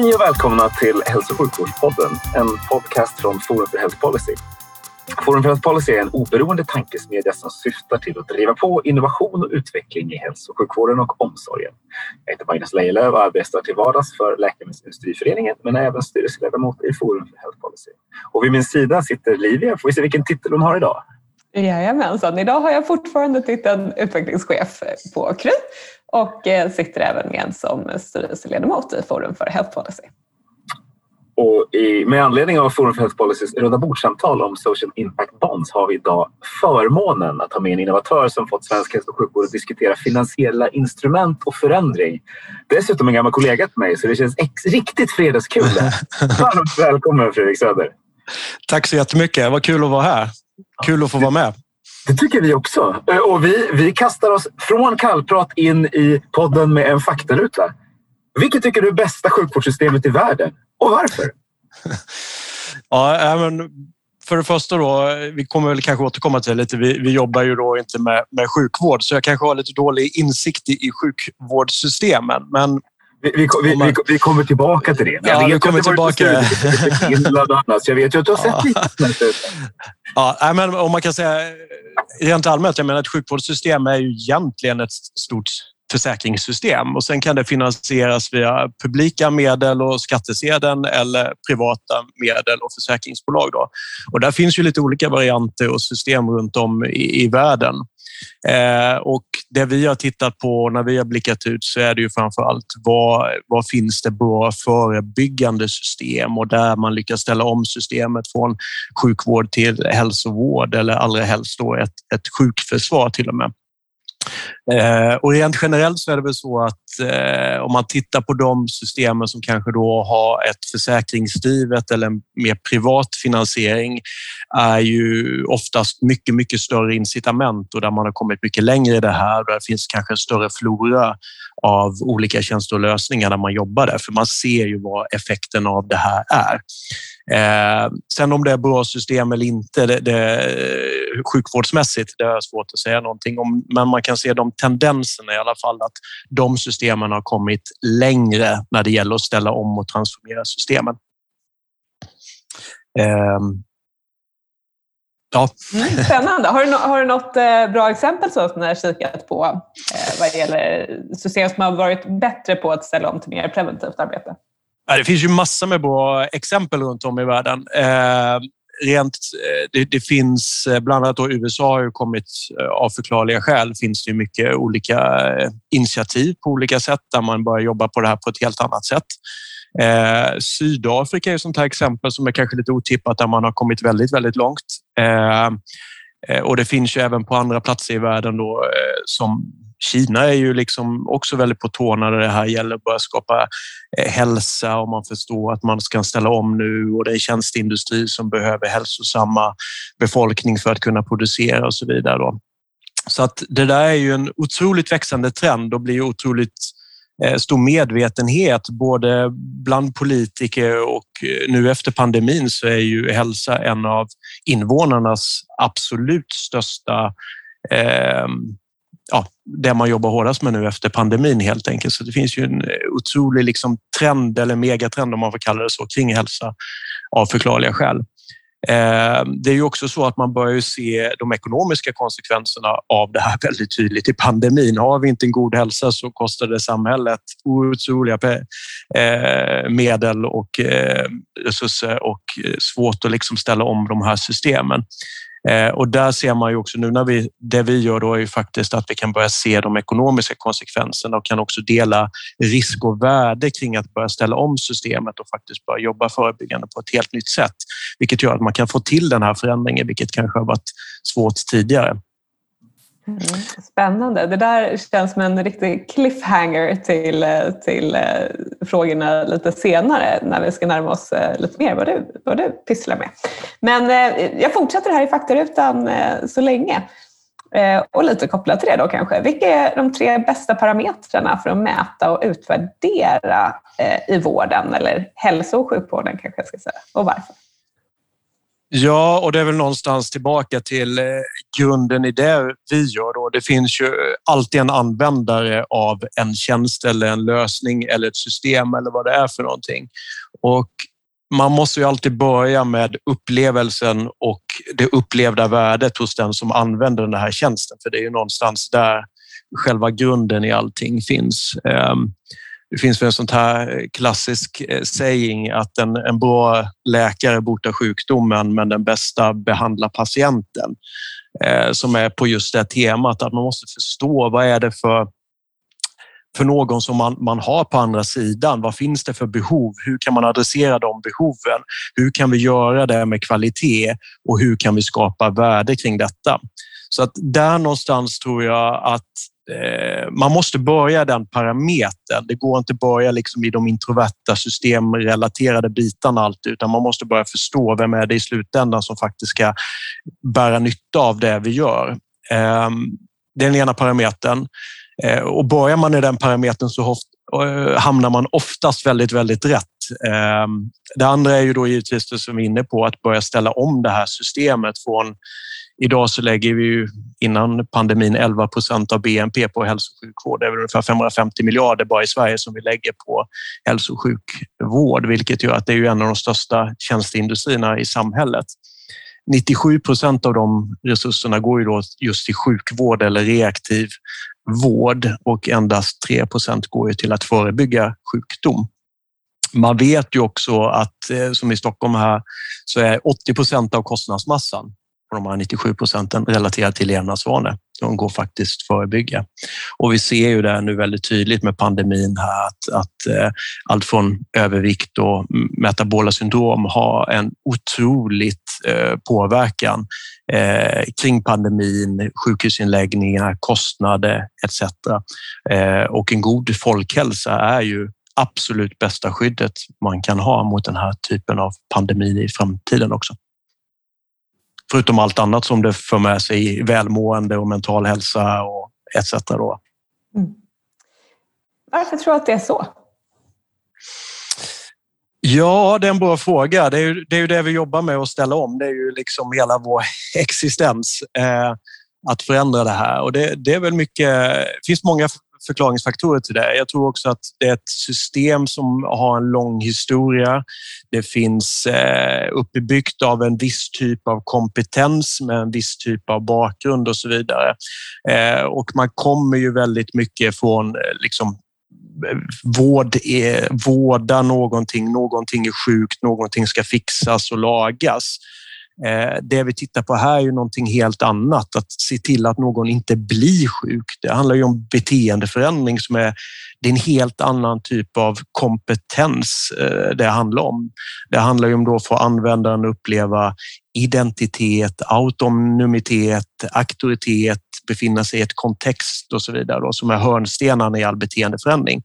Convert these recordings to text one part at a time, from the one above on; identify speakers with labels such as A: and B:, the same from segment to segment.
A: Hej och välkomna till Hälso och sjukvårdspodden, en podcast från Forum för Health Policy. Forum för Health Policy är en oberoende tankesmedja som syftar till att driva på innovation och utveckling i hälso och sjukvården och omsorgen. Jag heter Magnus Lejelöw och arbetar till vardags för Läkemedelsindustriföreningen men är även styrelseledamot i Forum för Health Policy. Och vid min sida sitter Livia. Får vi se vilken titel hon har idag?
B: Jajamensan, idag har jag fortfarande titeln utvecklingschef på Kry och eh, sitter även med som styrelseledamot i Forum för Health Policy.
A: Och i, med anledning av Forum för Health Policys runda bordssamtal om Social Impact Bonds har vi idag förmånen att ha med en innovatör som fått svensk hälso och sjukvård att diskutera finansiella instrument och förändring. Dessutom en gammal kollega till mig så det känns ex, riktigt fredagskul. Varmt välkommen Fredrik Söder.
C: Tack så jättemycket. Vad kul att vara här. Kul att få vara med.
A: Det tycker vi också. Eh, och vi, vi kastar oss från kallprat in i podden med en faktaruta. Vilket tycker du är bästa sjukvårdssystemet i världen och varför?
C: ja, men för det första då, vi kommer väl kanske återkomma till det lite. Vi, vi jobbar ju då inte med, med sjukvård så jag kanske har lite dålig insikt i, i sjukvårdssystemen. Men
A: vi, vi, vi, vi, kommer tillbaka till det.
C: Jag ja, vi kommer tillbaka.
A: Finland. Jag vet ju att du har sett lite.
C: Ja, men om man kan säga rent allmänt, jag menar ett sjukvårdssystem är ju egentligen ett stort försäkringssystem och sen kan det finansieras via publika medel och skattesedeln eller privata medel och försäkringsbolag. Då. Och där finns ju lite olika varianter och system runt om i, i världen. Eh, och det vi har tittat på när vi har blickat ut så är det ju framför allt vad, vad finns det bra förebyggande system och där man lyckas ställa om systemet från sjukvård till hälsovård eller allra helst då ett, ett sjukförsvar till och med. Eh, och rent generellt så är det väl så att eh, om man tittar på de systemen som kanske då har ett försäkringsdrivet eller en mer privat finansiering är ju oftast mycket, mycket större incitament och där man har kommit mycket längre i det här. Där finns kanske en större flora av olika tjänster och lösningar när man jobbar där, för man ser ju vad effekten av det här är. Eh, sen om det är bra system eller inte, det, det, sjukvårdsmässigt, det är svårt att säga någonting om, men man kan se de tendenserna i alla fall att de systemen har kommit längre när det gäller att ställa om och transformera systemen. Eh,
B: Ja. Mm, spännande. Har du, har du något eh, bra exempel som du har kikat på eh, vad gäller system som har varit bättre på att ställa om till mer preventivt arbete?
C: Ja, det finns ju massor med bra exempel runt om i världen. Eh, rent, det, det, finns bland annat då USA har ju kommit av förklarliga skäl finns det mycket olika initiativ på olika sätt där man börjar jobba på det här på ett helt annat sätt. Eh, Sydafrika är ett sånt här exempel som är kanske lite otippat där man har kommit väldigt, väldigt långt. Ehm, eh, och det finns ju även på andra platser i världen då, eh, som Kina är ju liksom också väldigt på tårna när det här gäller att börja skapa eh, hälsa och man förstår att man ska ställa om nu och det är tjänsteindustri som behöver hälsosamma befolkning för att kunna producera och så vidare. Då. Så att det där är ju en otroligt växande trend och blir otroligt eh, Eh, stor medvetenhet både bland politiker och eh, nu efter pandemin så är ju hälsa en av invånarnas absolut största eh, ja, det man jobbar hårdast med nu efter pandemin helt enkelt. Så det finns ju en otrolig liksom trend eller megatrend om man får kalla det så kring hälsa av förklarliga skäl. Ehm, det är ju också så att man börjar se de ekonomiska konsekvenserna av det här väldigt tydligt i pandemin. Har vi inte en god hälsa så kostar det samhället otroliga eh, medel och eh, resurser och eh, svårt att liksom ställa om de här systemen. Eh, och där ser man ju också nu när vi, det vi gör då är ju faktiskt att vi kan börja se de ekonomiska konsekvenserna och kan också dela risk och värde kring att börja ställa om systemet och faktiskt börja jobba förebyggande på ett helt nytt sätt. Vilket gör att man kan få till den här förändringen, vilket kanske har varit svårt tidigare.
B: Mm, spännande. Det där känns som en riktig cliffhanger till, till eh, frågorna lite senare när vi ska närma oss eh, lite mer vad du, vad du pysslar med. Men eh, jag fortsätter här i faktarutan så länge. Och lite kopplat till det då kanske. Vilka är de tre bästa parametrarna för att mäta och utvärdera i vården eller hälso och sjukvården kanske jag ska säga och varför?
C: Ja, och det är väl någonstans tillbaka till eh, grunden i det vi gör. Då. Det finns ju alltid en användare av en tjänst eller en lösning eller ett system eller vad det är för någonting. Och man måste ju alltid börja med upplevelsen och det upplevda värdet hos den som använder den här tjänsten. För det är ju någonstans där själva grunden i allting finns. Ehm, det finns väl en sån här klassisk eh, saying att en, en bra läkare botar sjukdomen men den bästa behandlar patienten. Eh, som är på just det temat att man måste förstå vad är det för för någon som man, man har på andra sidan. Vad finns det för behov? Hur kan man adressera de behoven? Hur kan vi göra det med kvalitet och hur kan vi skapa värde kring detta? Så att där någonstans tror jag att Eh, man måste börja den parametern. Det går inte att börja liksom i de introverta systemrelaterade bitarna alltid, utan man måste börja förstå vem är det i slutändan som faktiskt ska bära nytta av det vi gör. Ehm, det är den ena parametern. Eh, och börjar man i den parametern så eh, hamnar man oftast väldigt, väldigt rätt. Ehm, det andra är ju då givetvis det som vi är inne på, att börja ställa om det här systemet från Idag så lägger vi ju innan pandemin 11 procent av BNP på hälso och sjukvård. Det är ungefär 550 miljarder bara i Sverige som vi lägger på hälso och sjukvård, vilket gör att det är en av de största tjänsteindustrierna i samhället. 97 procent av de resurserna går ju då just till sjukvård eller reaktiv vård och endast 3 procent går ju till att förebygga sjukdom. Man vet ju också att eh, som i Stockholm här så är 80 procent av kostnadsmassan på de här 97 procenten relaterat till levnadsvanor. De går faktiskt förebygga. Och vi ser ju det nu väldigt tydligt med pandemin här att, att eh, allt från övervikt och metabola syndrom har en otroligt eh, påverkan eh, kring pandemin, sjukhusinläggningar, kostnader etc. Eh, och en god folkhälsa är ju absolut bästa skyddet man kan ha mot den här typen av pandemi i framtiden också. Förutom allt annat som det för med sig, välmående och mental hälsa och etc. Mm.
B: Varför tror du att det är så?
C: Ja, det är en bra fråga. Det är, ju, det är ju det vi jobbar med att ställa om. Det är ju liksom hela vår existens eh, att förändra det här. Och det, det är väl mycket. Det finns många förklaringsfaktorer till det. Jag tror också att det är ett system som har en lång historia. Det finns eh, uppbyggt av en viss typ av kompetens med en viss typ av bakgrund och så vidare. Eh, och man kommer ju väldigt mycket från eh, liksom vård är, vårda någonting, någonting är sjukt, någonting ska fixas och lagas. Eh, det vi tittar på här är ju någonting helt annat. Att se till att någon inte blir sjuk. Det handlar ju om beteendeförändring som är, det är en helt annan typ av kompetens eh, det handlar om. Det handlar ju om då att få användaren att uppleva identitet, autonomitet, auktoritet, befinna sig i ett kontext och så vidare då, som är hörnstenarna i all beteendeförändring.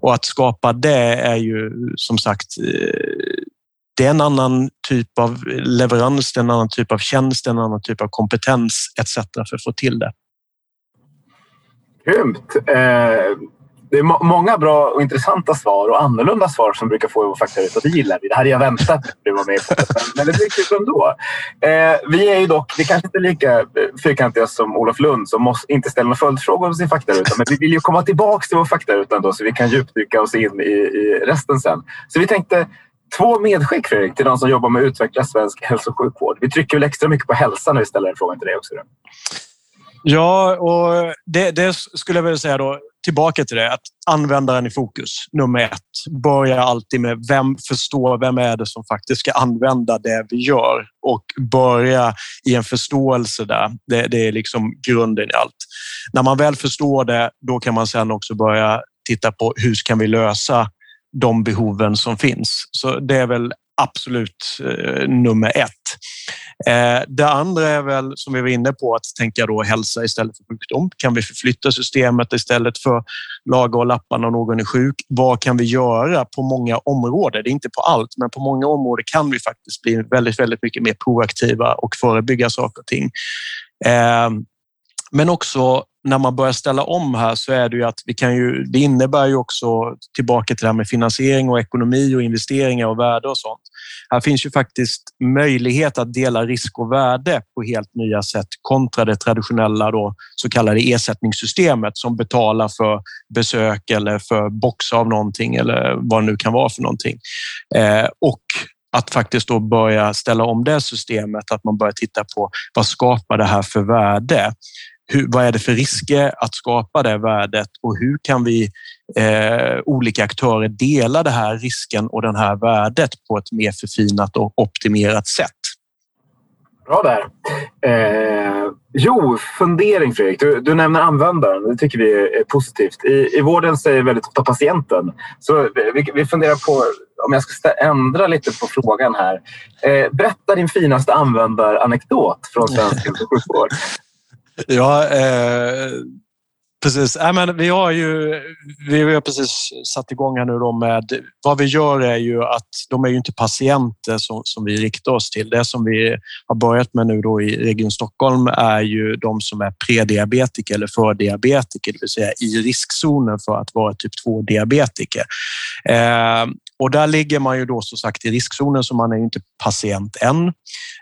C: Och att skapa det är ju som sagt eh, det är en annan typ av leverans, det är en annan typ av tjänst, en annan typ av kompetens etc. för att få till det.
A: Grymt! Eh, det är många bra och intressanta svar och annorlunda svar som brukar få vår faktaruta. Det gillar vi. Det hade jag väntat på att vara med på. Men det blir kul ändå. Eh, vi är ju dock, vi kanske inte är lika fyrkantiga som Olof Lund som måste, inte ställer några följdfrågor om sin faktaruta. Men vi vill ju komma tillbaka till vår faktaruta ändå så vi kan djupdyka oss in i, i resten sen. Så vi tänkte Två medskick Fredrik till de som jobbar med att utveckla svensk hälso och sjukvård. Vi trycker väl extra mycket på hälsa när vi ställer en fråga till dig också.
C: Ja, och det, det, skulle jag vilja säga då, tillbaka till det, att användaren i fokus, nummer ett. Börja alltid med vem förstår vem är det som faktiskt ska använda det vi gör och börja i en förståelse där. Det, det är liksom grunden i allt. När man väl förstår det, då kan man sedan också börja titta på hur ska vi lösa de behoven som finns. Så det är väl absolut eh, nummer ett. Eh, det andra är väl som vi var inne på att tänka då hälsa istället för sjukdom. Kan vi förflytta systemet istället för laga och lappa när någon är sjuk? Vad kan vi göra på många områden? Det är inte på allt, men på många områden kan vi faktiskt bli väldigt, väldigt mycket mer proaktiva och förebygga saker och ting. Eh, men också när man börjar ställa om här så är det ju att vi kan ju, det innebär ju också tillbaka till det här med finansiering och ekonomi och investeringar och värde och sånt. Här finns ju faktiskt möjlighet att dela risk och värde på helt nya sätt kontra det traditionella då, så kallade ersättningssystemet som betalar för besök eller för box av någonting eller vad det nu kan vara för någonting. Eh, och att faktiskt då börja ställa om det systemet, att man börjar titta på vad skapar det här för värde? Hur, vad är det för risker att skapa det värdet och hur kan vi eh, olika aktörer dela den här risken och det här värdet på ett mer förfinat och optimerat sätt?
A: Bra där. Eh, jo, fundering Fredrik. Du, du, nämner användaren. Det tycker vi är positivt. I, i vården säger väldigt ofta patienten. Så vi, vi funderar på om jag ska ändra lite på frågan här. Eh, berätta din finaste användaranekdot från svensk hälso och sjukvård.
C: Ja, eh, precis. Äh, men vi, har ju, vi har precis satt igång här nu då med vad vi gör är ju att de är ju inte patienter som, som vi riktar oss till. Det som vi har börjat med nu då i Region Stockholm är ju de som är prediabetiker eller fördiabetiker, det vill säga i riskzonen för att vara typ 2 diabetiker. Eh, och där ligger man ju då som sagt i riskzonen så man är inte patient än.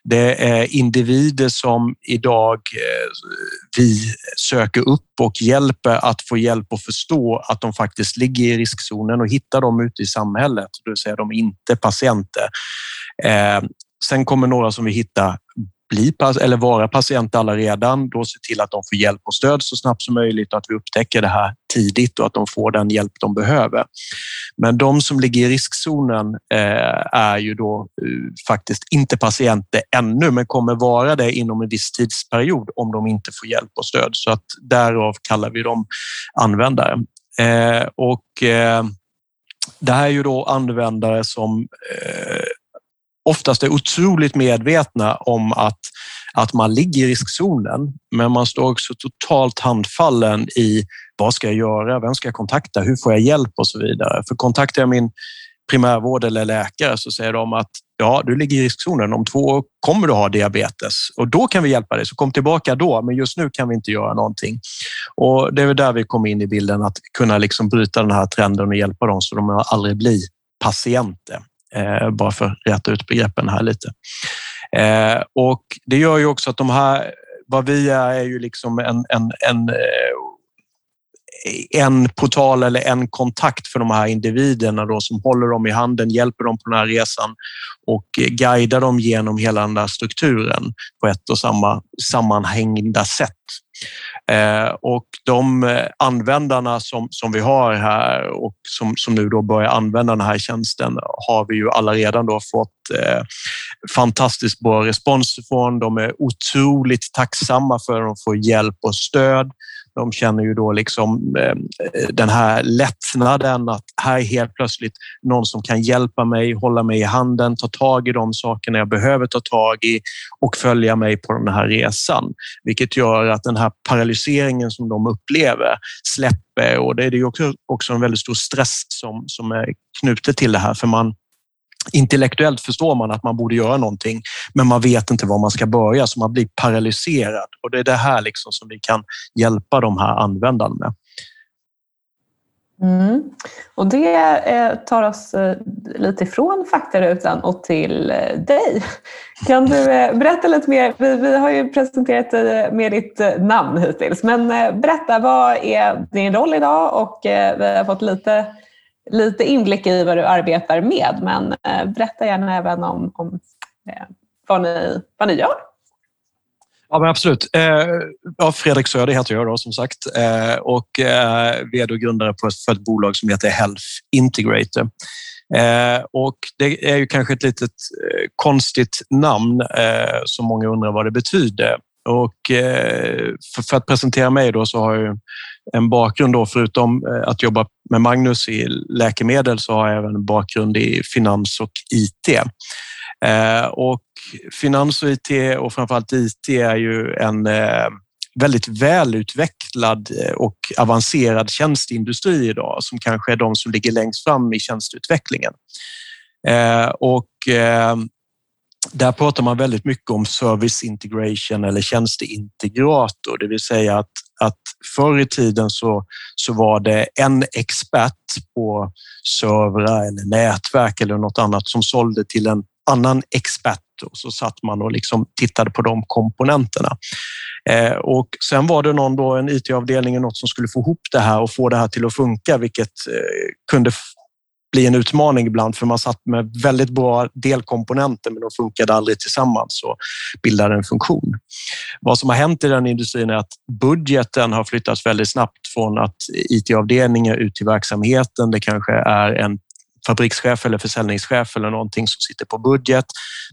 C: Det är individer som idag eh, vi söker upp och hjälper att få hjälp att förstå att de faktiskt ligger i riskzonen och hitta dem ute i samhället, det vill säga de är inte patienter. Eh, sen kommer några som vi hittar bli eller vara patient alla redan, då se till att de får hjälp och stöd så snabbt som möjligt och att vi upptäcker det här tidigt och att de får den hjälp de behöver. Men de som ligger i riskzonen eh, är ju då eh, faktiskt inte patienter ännu, men kommer vara det inom en viss tidsperiod om de inte får hjälp och stöd. Så att därav kallar vi dem användare. Eh, och det här är ju då användare som oftast är otroligt medvetna om att, att man ligger i riskzonen, men man står också totalt handfallen i vad ska jag göra? Vem ska jag kontakta? Hur får jag hjälp och så vidare? För kontaktar jag min primärvård eller läkare så säger de att ja, du ligger i riskzonen. Om två år kommer du ha diabetes och då kan vi hjälpa dig. Så kom tillbaka då, men just nu kan vi inte göra någonting. Och det är där vi kommer in i bilden att kunna liksom bryta den här trenden och hjälpa dem så de aldrig blir patienter. Eh, bara för att rätta ut begreppen här lite. Eh, och det gör ju också att de här, vad vi är, är ju liksom en, en, en eh, en portal eller en kontakt för de här individerna då, som håller dem i handen, hjälper dem på den här resan och guidar dem genom hela den där strukturen på ett och samma sammanhängda sätt. Eh, och de eh, användarna som, som vi har här och som, som nu då börjar använda den här tjänsten har vi ju alla redan då fått eh, fantastiskt bra respons från. De är otroligt tacksamma för att de får hjälp och stöd. De känner ju då liksom eh, den här lättnaden att här är helt plötsligt någon som kan hjälpa mig, hålla mig i handen, ta tag i de sakerna jag behöver ta tag i och följa mig på den här resan. Vilket gör att den här paralyseringen som de upplever släpper och det är ju också, också en väldigt stor stress som, som är knutet till det här för man Intellektuellt förstår man att man borde göra någonting, men man vet inte var man ska börja så man blir paralyserad. Och det är det här liksom som vi kan hjälpa de här användarna med.
B: Mm. Och det eh, tar oss eh, lite ifrån faktarutan och till eh, dig. Kan du berätta lite mer? Vi, vi har ju presenterat dig med ditt namn hittills, men berätta vad är din roll idag och vi har fått lite lite inblick i vad du arbetar med, men eh, berätta gärna även om, om eh, vad, ni, vad ni gör.
C: Ja, men absolut. Eh, ja, Fredrik Söder heter jag då, som sagt eh, och eh, vd och grundare på ett, för ett bolag som heter Health Integrator. Eh, och det är ju kanske ett litet konstigt namn som många undrar vad det betyder. Och för, att presentera mig då så har jag en bakgrund då, förutom eh, att jobba med Magnus i läkemedel så har jag även en bakgrund i finans och IT. Eh, och finans och IT och framförallt IT är ju en eh, väldigt välutvecklad och avancerad tjänsteindustri idag som kanske är de som ligger längst fram i tjänsteutvecklingen. Och där pratar man väldigt mycket om service integration eller tjänsteintegrator, det vill säga att, att förr i tiden så, så var det en expert på servrar eller nätverk eller något annat som sålde till en annan expert och så satt man och liksom tittade på de komponenterna. Eh, och sen var det någon då, en IT-avdelning något som skulle få ihop det här och få det här till att funka, vilket eh, kunde bli en utmaning ibland för man satt med väldigt bra delkomponenter men de funkade aldrig tillsammans och bildade en funktion. Vad som har hänt i den industrin är att budgeten har flyttats väldigt snabbt från att IT-avdelningen ut till verksamheten. Det kanske är en fabrikschef eller försäljningschef eller någonting som sitter på budget.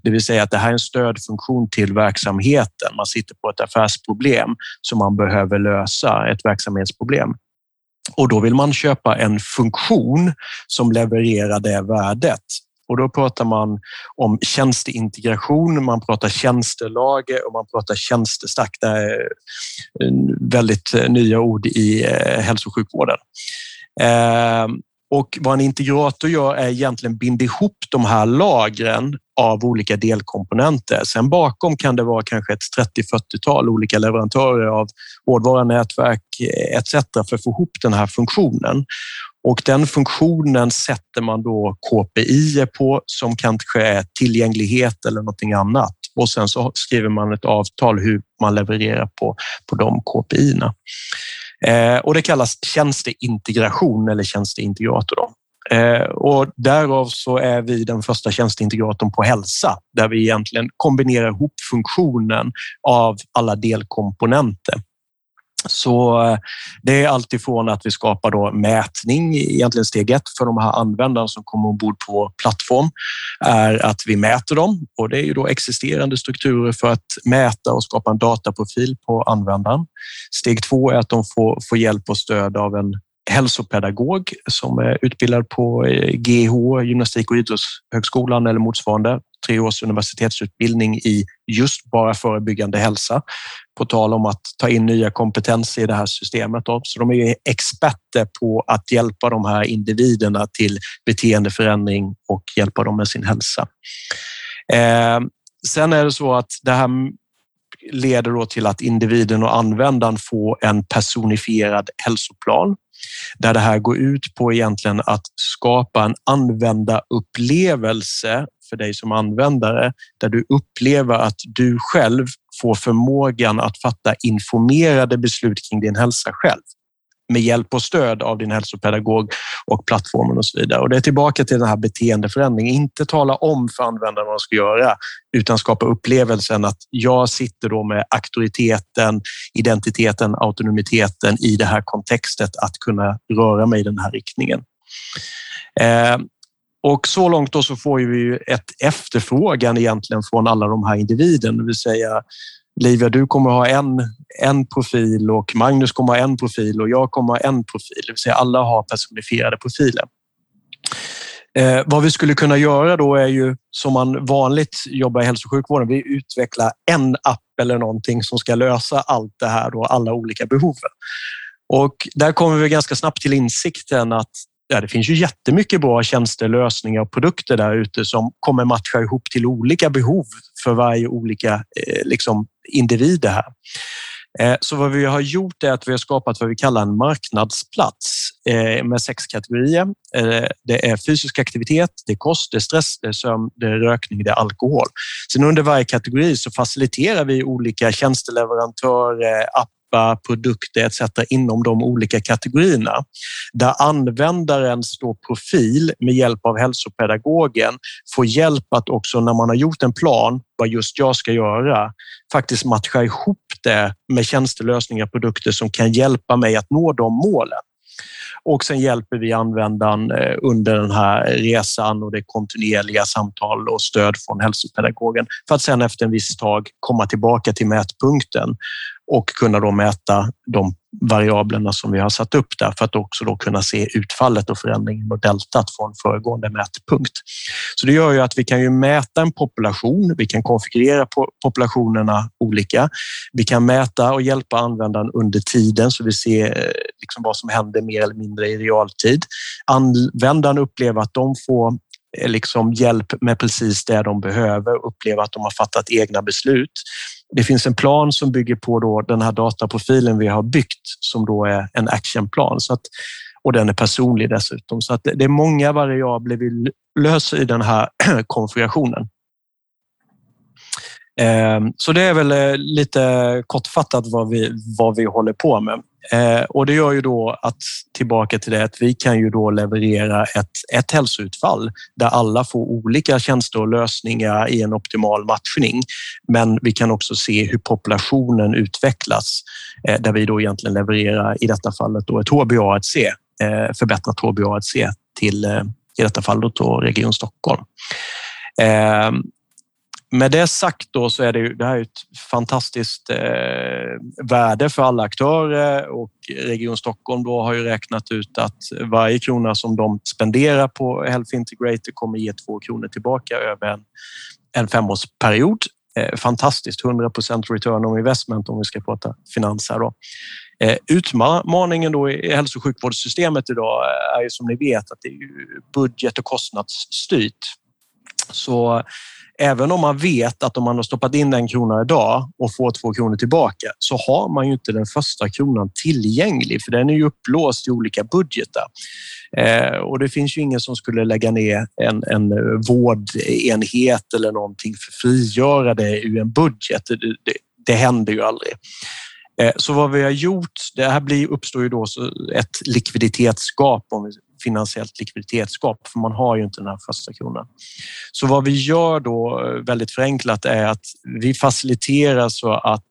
C: Det vill säga att det här är en stödfunktion till verksamheten. Man sitter på ett affärsproblem som man behöver lösa, ett verksamhetsproblem. Och då vill man köpa en funktion som levererar det värdet. Och då pratar man om tjänsteintegration, man pratar tjänstelager och man pratar tjänstestack. Det är eh, väldigt nya ord i eh, hälso och sjukvården. Ehm, och vad en integrator gör är egentligen binda ihop de här lagren av olika delkomponenter. Sen bakom kan det vara kanske ett 30-40-tal olika leverantörer av hårdvara, nätverk eh, etc. för att få ihop den här funktionen. Och den funktionen sätter man då KPI på som kanske är tillgänglighet eller någonting annat. Och sen så skriver man ett avtal hur man levererar på, på de KPI-erna. Eh, och det kallas tjänsteintegration eller tjänsteintegrator. Då. Eh, och därav så är vi den första tjänsteintegratorn på hälsa där vi egentligen kombinerar ihop funktionen av alla delkomponenter. Så eh, det är alltifrån att vi skapar då mätning, egentligen steg ett för de här användarna som kommer ombord på plattform, är att vi mäter dem och det är ju då existerande strukturer för att mäta och skapa en dataprofil på användaren. Steg två är att de får, får hjälp och stöd av en hälsopedagog som är utbildad på eh, GH, Gymnastik och idrottshögskolan eller motsvarande, tre års universitetsutbildning i just bara förebyggande hälsa. På tal om att ta in nya kompetenser i det här systemet. Så de är experter på att hjälpa de här individerna till beteendeförändring och hjälpa dem med sin hälsa. Eh, sen är det så att det här leder då till att individen och användaren får en personifierad hälsoplan där det här går ut på egentligen att skapa en användarupplevelse för dig som användare där du upplever att du själv får förmågan att fatta informerade beslut kring din hälsa själv med hjälp och stöd av din hälsopedagog och plattformen och så vidare. Och det är tillbaka till den här beteendeförändringen. Inte tala om för användaren vad de ska göra utan skapa upplevelsen att jag sitter då med auktoriteten, identiteten, autonomiteten i det här kontextet att kunna röra mig i den här riktningen. Eh, och så långt då så får vi ett efterfrågan egentligen från alla de här individerna, det vill säga Livia, du kommer ha en, en profil och Magnus kommer ha en profil och jag kommer ha en profil. Det vill säga alla har personifierade profiler. Eh, vad vi skulle kunna göra då är ju som man vanligt jobbar i hälso och sjukvården. Vi utvecklar en app eller någonting som ska lösa allt det här och alla olika behov. Och där kommer vi ganska snabbt till insikten att ja, det finns ju jättemycket bra tjänster, lösningar och produkter där ute som kommer matcha ihop till olika behov för varje olika eh, liksom, individ här. Eh, så vad vi har gjort är att vi har skapat vad vi kallar en marknadsplats eh, med sex kategorier. Eh, det är fysisk aktivitet, det är kost, det är stress, det är sömn, det är rökning, det är alkohol. Sen under varje kategori så faciliterar vi olika tjänsteleverantörer, app köpa produkter etc. inom de olika kategorierna. Där användarens profil med hjälp av hälsopedagogen får hjälp att också när man har gjort en plan vad just jag ska göra faktiskt matcha ihop det med tjänstelösningar och produkter som kan hjälpa mig att nå de målen. Och sen hjälper vi användaren eh, under den här resan och det kontinuerliga samtal och stöd från hälsopedagogen för att sen efter en viss tag komma tillbaka till mätpunkten och kunna då mäta de variablerna som vi har satt upp där för att också då kunna se utfallet och förändringen och deltat från föregående mätpunkt. Så det gör ju att vi kan ju mäta en population. Vi kan konfigurera populationerna olika. Vi kan mäta och hjälpa användaren under tiden så vi ser eh, liksom vad som händer mer eller mindre i realtid. Användaren upplever att de får Eh, liksom hjälp med precis det de behöver, uppleva att de har fattat egna beslut. Det finns en plan som bygger på då den här dataprofilen vi har byggt som då är en actionplan. Så att, och den är personlig dessutom. Så att det är många variabler vi löser i den här konfigurationen. Ehm, så det är väl eh, lite kortfattat vad vi, vad vi håller på med. Ehm, och det gör ju då att tillbaka till det att vi kan ju då leverera ett, ett hälsoutfall där alla får olika tjänster och lösningar i en optimal matchning. Men vi kan också se hur populationen utvecklas eh, där vi då egentligen levererar i detta fallet då ett HbA1c, eh, förbättrat HbA1c till i detta fall då Region Stockholm. Ehm, med det sagt då så är det, ju, det här ett fantastiskt eh, värde för alla aktörer och Region Stockholm då har ju räknat ut att varje krona som de spenderar på Health Integrator kommer ge två kronor tillbaka över en, en femårsperiod. Eh, fantastiskt, 100 return on investment om vi ska prata finans här då. Eh, utmaningen då i hälso och sjukvårdssystemet idag eh, är ju som ni vet att det är budget och kostnadsstyrt. Så även om man vet att om man har stoppat in en krona idag och får två kronor tillbaka så har man ju inte den första kronan tillgänglig för den är ju upplåst i olika budgetar. Eh, och det finns ju ingen som skulle lägga ner en, en eh, vårdenhet eller någonting för att frigöra det ur en budget. Det, det, det händer ju aldrig. Eh, så vad vi har gjort, det här blir, uppstår ju då ett likviditetsgap om vi finansiellt likviditetsgap för man har ju inte den här första kronan. Så vad vi gör då eh, väldigt förenklat är att vi faciliterar så att,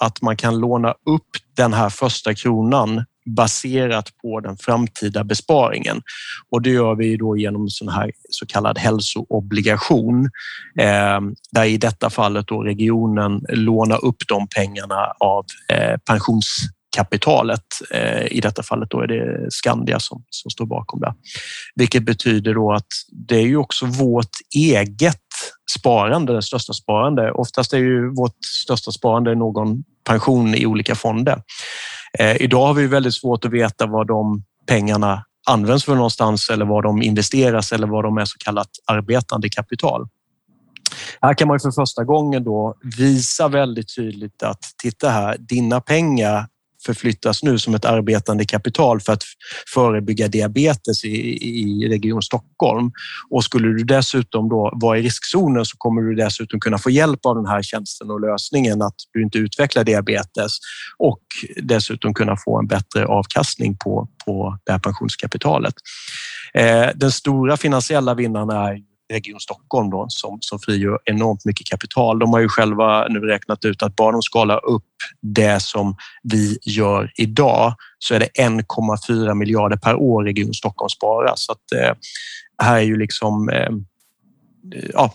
C: att man kan låna upp den här första kronan baserat på den framtida besparingen. Och det gör vi då genom sån här så kallad hälsoobligation eh, där i detta fallet då regionen lånar upp de pengarna av eh, pensions kapitalet. Eh, I detta fallet då är det Skandia som, som står bakom det. Vilket betyder då att det är ju också vårt eget sparande, det största sparande. Oftast är ju vårt största sparande någon pension i olika fonder. Eh, idag har vi väldigt svårt att veta vad de pengarna används för någonstans eller var de investeras eller vad de är så kallat arbetande kapital. Här kan man för första gången då visa väldigt tydligt att titta här, dina pengar förflyttas nu som ett arbetande kapital för att förebygga diabetes i, i Region Stockholm. Och skulle du dessutom då vara i riskzonen så kommer du dessutom kunna få hjälp av den här tjänsten och lösningen att du inte utvecklar diabetes och dessutom kunna få en bättre avkastning på, på det här pensionskapitalet. Eh, den stora finansiella vinnaren är Region Stockholm då, som, som frigör enormt mycket kapital. De har ju själva nu räknat ut att bara de skalar upp det som vi gör idag så är det 1,4 miljarder per år Region Stockholm sparar. Så att, eh, här är ju liksom eh, ja,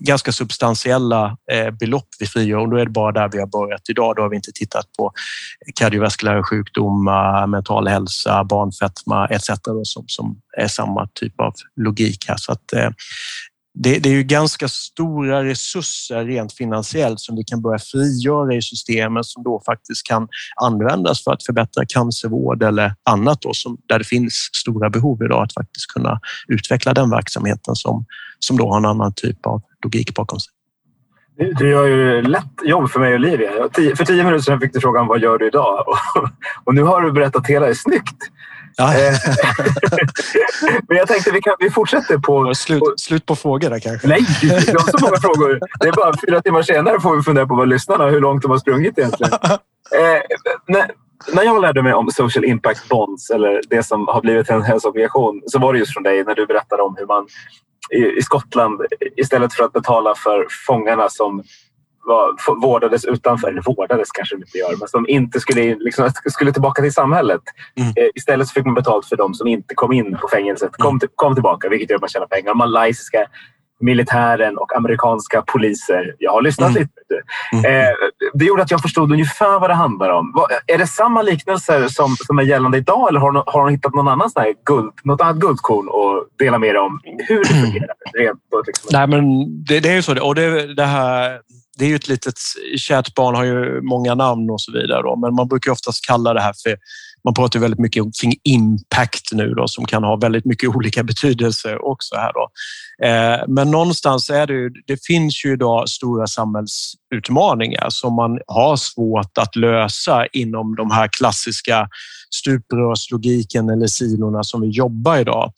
C: ganska substantiella eh, belopp vi frigör och då är det bara där vi har börjat idag. Då har vi inte tittat på kardiovaskulära sjukdomar, mental hälsa, barnfetma etc. som, som är samma typ av logik här. Så att, eh, det, det, är ju ganska stora resurser rent finansiellt som vi kan börja frigöra i systemet som då faktiskt kan användas för att förbättra cancervård eller annat då, som, där det finns stora behov idag att faktiskt kunna utveckla den verksamheten som, som då har en annan typ av logik bakom sig.
A: Du gör ju lätt jobb för mig och Olivia. För tio minuter sedan fick du frågan vad gör du idag? Och nu har du berättat hela det snyggt. Ja. Eh, men jag tänkte vi, kan, vi fortsätter på...
C: Slut, slut på frågor där kanske?
A: Nej, vi har så många frågor. Det är bara fyra timmar senare får vi fundera på vad lyssnarna hur långt de har sprungit egentligen. Eh, när, när jag lärde mig om social impact bonds eller det som har blivit en hälsoobligation så var det just från dig när du berättade om hur man i, i Skottland istället för att betala för fångarna som var, vårdades utanför, eller vårdades kanske de inte gör, men som inte skulle, liksom, skulle tillbaka till samhället. Mm. Eh, istället så fick man betalt för de som inte kom in på fängelset, kom, till, kom tillbaka, vilket gör att man tjänar pengar. Malaysiska militären och amerikanska poliser. Jag har lyssnat mm. lite. Mm. Eh, det gjorde att jag förstod ungefär vad det handlar om. Är det samma liknelser som, som är gällande idag eller har, har de hittat någon annan sån guld, något annat guldkorn att dela med er om hur det fungerar? Rent, liksom.
C: Nej, men det, det är ju så. Och det, det här det är ju ett litet kärt barn har ju många namn och så vidare. Då, men man brukar oftast kalla det här för man pratar väldigt mycket kring impact nu då, som kan ha väldigt mycket olika betydelser också här då. Eh, men någonstans är det ju, det finns ju idag stora samhällsutmaningar som man har svårt att lösa inom de här klassiska stuprörslogiken eller silorna som vi jobbar idag.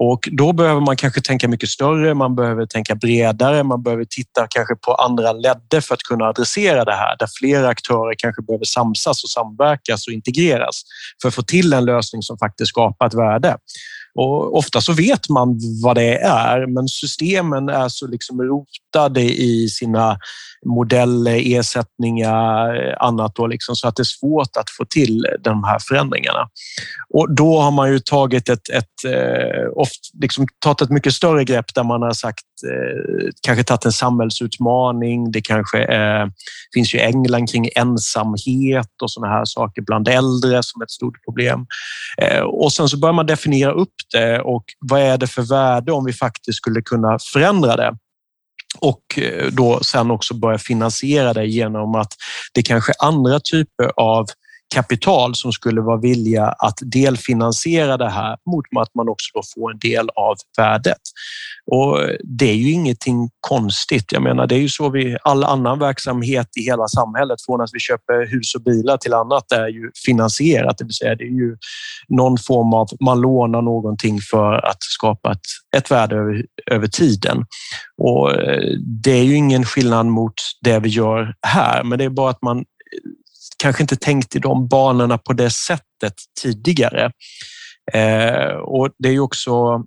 C: Och då behöver man kanske tänka mycket större, man behöver tänka bredare, man behöver titta kanske på andra ledder för att kunna adressera det här, där flera aktörer kanske behöver samsas och samverkas och integreras för att få till en lösning som faktiskt skapar ett värde. Och ofta så vet man vad det är, men systemen är så liksom rotade i sina modeller, ersättningar, eh, annat då liksom, så att det är svårt att få till de här förändringarna. Och då har man ju tagit ett, ett, eh, oft, liksom, tagit ett mycket större grepp där man har sagt, eh, kanske tagit en samhällsutmaning. Det kanske eh, finns ju England kring ensamhet och sådana här saker bland äldre som ett stort problem. Eh, och sen så börjar man definiera upp det och vad är det för värde om vi faktiskt skulle kunna förändra det? Och eh, då sen också börja finansiera det genom att det kanske är andra typer av kapital som skulle vara villiga att delfinansiera det här mot att man också då får en del av värdet. Och det är ju ingenting konstigt. Jag menar, det är ju så vi all annan verksamhet i hela samhället från att vi köper hus och bilar till annat är ju finansierat, det vill säga det är ju någon form av man lånar någonting för att skapa ett, ett värde över, över tiden. Och eh, det är ju ingen skillnad mot det vi gör här, men det är bara att man kanske inte tänkt i de banorna på det sättet tidigare. Eh, och det är också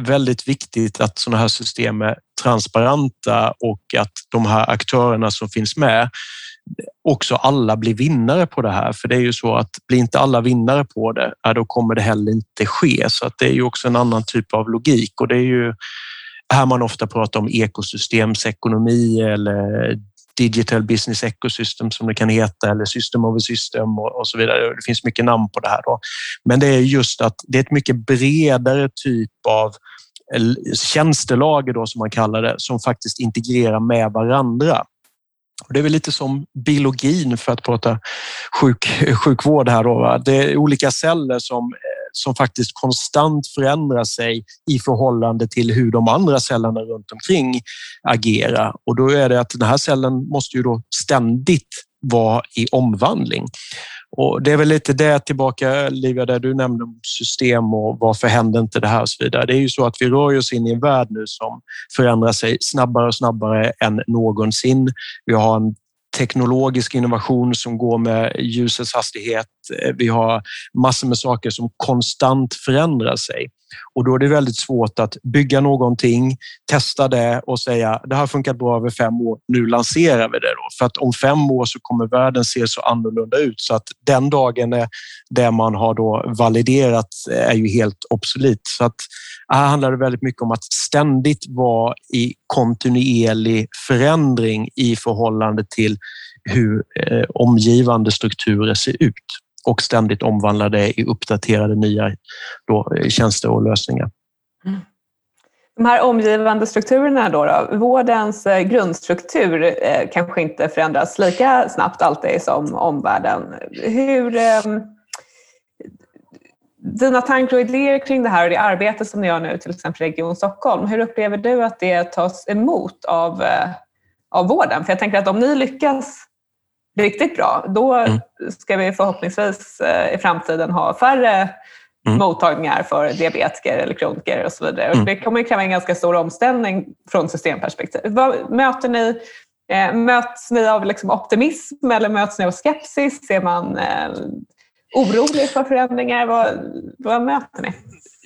C: väldigt viktigt att sådana här system är transparenta och att de här aktörerna som finns med också alla blir vinnare på det här. För det är ju så att blir inte alla vinnare på det, då kommer det heller inte ske. Så att det är ju också en annan typ av logik och det är ju här man ofta pratar om ekosystemsekonomi eller digital business ecosystem som det kan heta eller system of a system och, och så vidare. Det finns mycket namn på det här. Då. Men det är just att det är ett mycket bredare typ av eh, tjänstelager då, som man kallar det, som faktiskt integrerar med varandra. Och det är väl lite som biologin för att prata sjuk, eh, sjukvård här. Då, Det är olika celler som som faktiskt konstant förändrar sig i förhållande till hur de andra cellerna runt omkring agerar. Och då är det att den här cellen måste ju då ständigt vara i omvandling. Och det är väl lite det tillbaka, Livia, där du nämnde om system och varför händer inte det här och så vidare. Det är ju så att vi rör oss in i en värld nu som förändrar sig snabbare och snabbare än någonsin. Vi har en teknologisk innovation som går med ljusets hastighet. Eh, vi har massor med saker som konstant förändrar sig. Och då är det väldigt svårt att bygga någonting, testa det och säga det har funkat bra över fem år, nu lanserar vi det. Då. För att om fem år så kommer världen se så annorlunda ut så att den dagen är det man har då validerat är ju helt obsolet. Så att här handlar det väldigt mycket om att ständigt vara i kontinuerlig förändring i förhållande till hur eh, omgivande strukturer ser ut och ständigt omvandla det i uppdaterade nya då, eh, tjänster och lösningar. Mm.
B: De här omgivande strukturerna, då, då vårdens eh, grundstruktur eh, kanske inte förändras lika snabbt alltid som omvärlden. Hur, ehm, dina tankar och idéer kring det här och det arbete som ni gör nu, till exempel Region Stockholm, hur upplever du att det tas emot av, av vården? För jag tänker att om ni lyckas riktigt bra, då mm. ska vi förhoppningsvis eh, i framtiden ha färre mm. mottagningar för diabetiker eller kroniker och så vidare. Mm. det kommer kräva en ganska stor omställning från systemperspektiv. Vad, möter ni, eh, möts ni av liksom optimism eller möts ni av skepsis? Är man eh, orolig för förändringar? Vad, vad möter ni?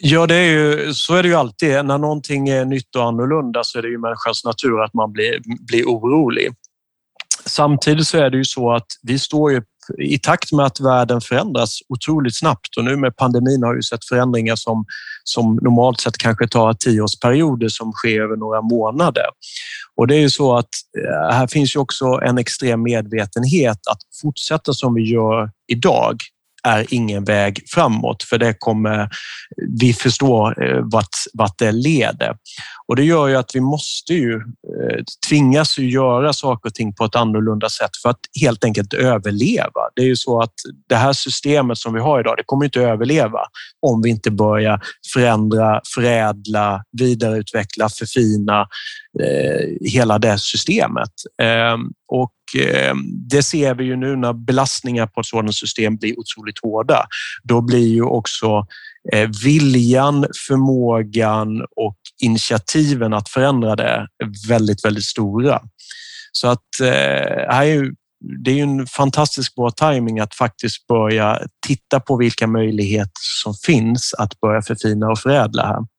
C: Ja, det är ju, så är det ju alltid. När någonting är nytt och annorlunda så är det ju människans natur att man blir, blir orolig. Samtidigt så är det ju så att vi står ju i takt med att världen förändras otroligt snabbt och nu med pandemin har vi sett förändringar som, som normalt sett kanske tar tioårsperioder som sker över några månader. Och det är ju så att eh, här finns ju också en extrem medvetenhet att fortsätta som vi gör idag är ingen väg framåt för det kommer vi förstå eh, vart, vart det leder. Och det gör ju att vi måste ju eh, tvingas ju göra saker och ting på ett annorlunda sätt för att helt enkelt överleva. Det är ju så att det här systemet som vi har idag, det kommer inte överleva om vi inte börjar förändra, förädla, vidareutveckla, förfina eh, hela det systemet. Eh, och eh, det ser vi ju nu när belastningar på ett sådant system blir otroligt hårda. Då blir ju också eh, viljan, förmågan och initiativen att förändra det väldigt, väldigt stora. Så att eh, här är ju, det är en fantastiskt bra timing att faktiskt börja titta på vilka möjligheter som finns att börja förfina och förädla här.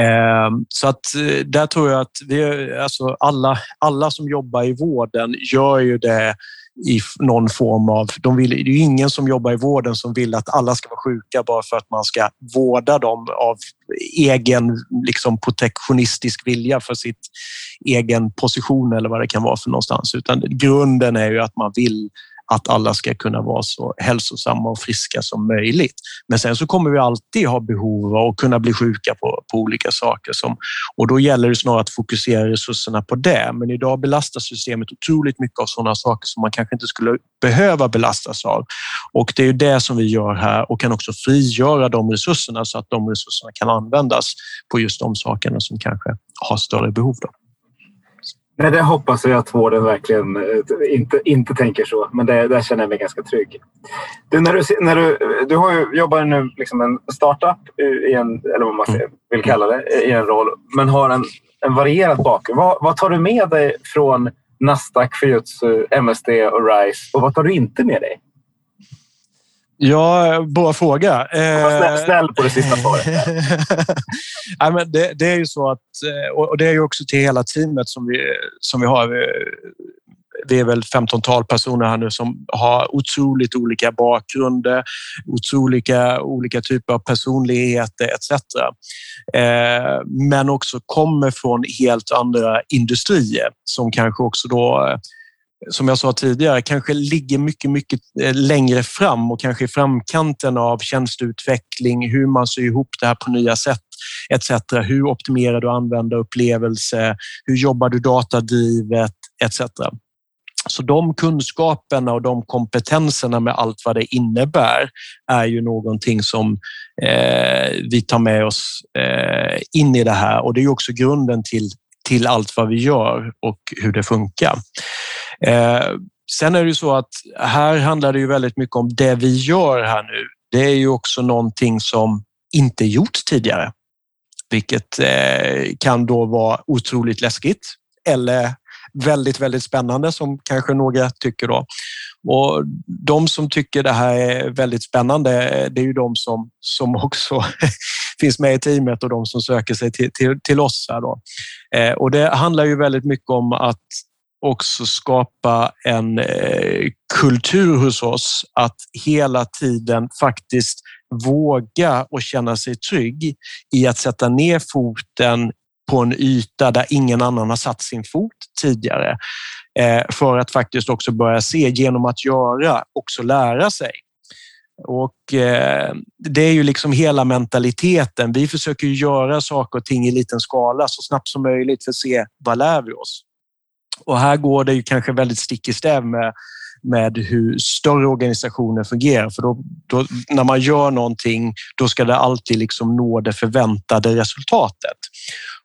C: Ehm, så att eh, där tror jag att vi, alltså alla, alla som jobbar i vården gör ju det i någon form av... De vill, det är ju ingen som jobbar i vården som vill att alla ska vara sjuka bara för att man ska vårda dem av egen liksom, protektionistisk vilja för sitt egen position eller vad det kan vara för någonstans. Utan grunden är ju att man vill att alla ska kunna vara så hälsosamma och friska som möjligt. Men sen så kommer vi alltid ha behov av att kunna bli sjuka på, på olika saker som, och då gäller det snarare att fokusera resurserna på det. Men idag belastas systemet otroligt mycket av sådana saker som man kanske inte skulle behöva belastas av. Och det är det som vi gör här och kan också frigöra de resurserna så att de resurserna kan användas på just de sakerna som kanske har större behov. Då.
A: Nej, det hoppas jag att vården verkligen eh, inte, inte tänker så. Men det, där känner jag mig ganska trygg. Du, när du, när du, du har ju, jobbar nu liksom en startup, i en, eller vad man vill kalla det, i en roll. Men har en, en varierad bakgrund. Vad, vad tar du med dig från Nasdaq, Fujitsu, MSD och RISE? Och vad tar du inte med dig?
C: Ja, bra fråga.
A: Snäll, snäll på det sista svaret.
C: Nej, men det, det, är ju så att, eh, och det är ju också till hela teamet som vi, som vi har. Vi är väl 15-tal personer här nu som har otroligt olika bakgrunder, otroliga olika typer av personligheter etc. Eh, men också kommer från helt andra industrier som kanske också då som jag sa tidigare, kanske ligger mycket, mycket eh, längre fram och kanske i framkanten av tjänsteutveckling, hur man syr ihop det här på nya sätt etc. Hur optimerar du användarupplevelse? Hur jobbar du datadrivet etc. Så de kunskaperna och de kompetenserna med allt vad det innebär är ju någonting som eh, vi tar med oss eh, in i det här och det är också grunden till till allt vad vi gör och hur det funkar. Eh, sen är det ju så att här handlar det ju väldigt mycket om det vi gör här nu. Det är ju också någonting som inte gjorts tidigare, vilket eh, kan då vara otroligt läskigt eller väldigt, väldigt spännande som kanske några tycker då. Och de som tycker det här är väldigt spännande, eh, det är ju de som, som också finns med i teamet och de som söker sig till, till, till oss. Här då. Eh, och det handlar ju väldigt mycket om att också skapa en eh, kultur hos oss att hela tiden faktiskt våga och känna sig trygg i att sätta ner foten på en yta där ingen annan har satt sin fot tidigare. Eh, för att faktiskt också börja se genom att göra, också lära sig. Och eh, det är ju liksom hela mentaliteten. Vi försöker göra saker och ting i liten skala så snabbt som möjligt för att se vad lär vi oss. Och här går det ju kanske väldigt stick i stäv med med hur större organisationer fungerar. För då, då, när man gör någonting, då ska det alltid liksom nå det förväntade resultatet.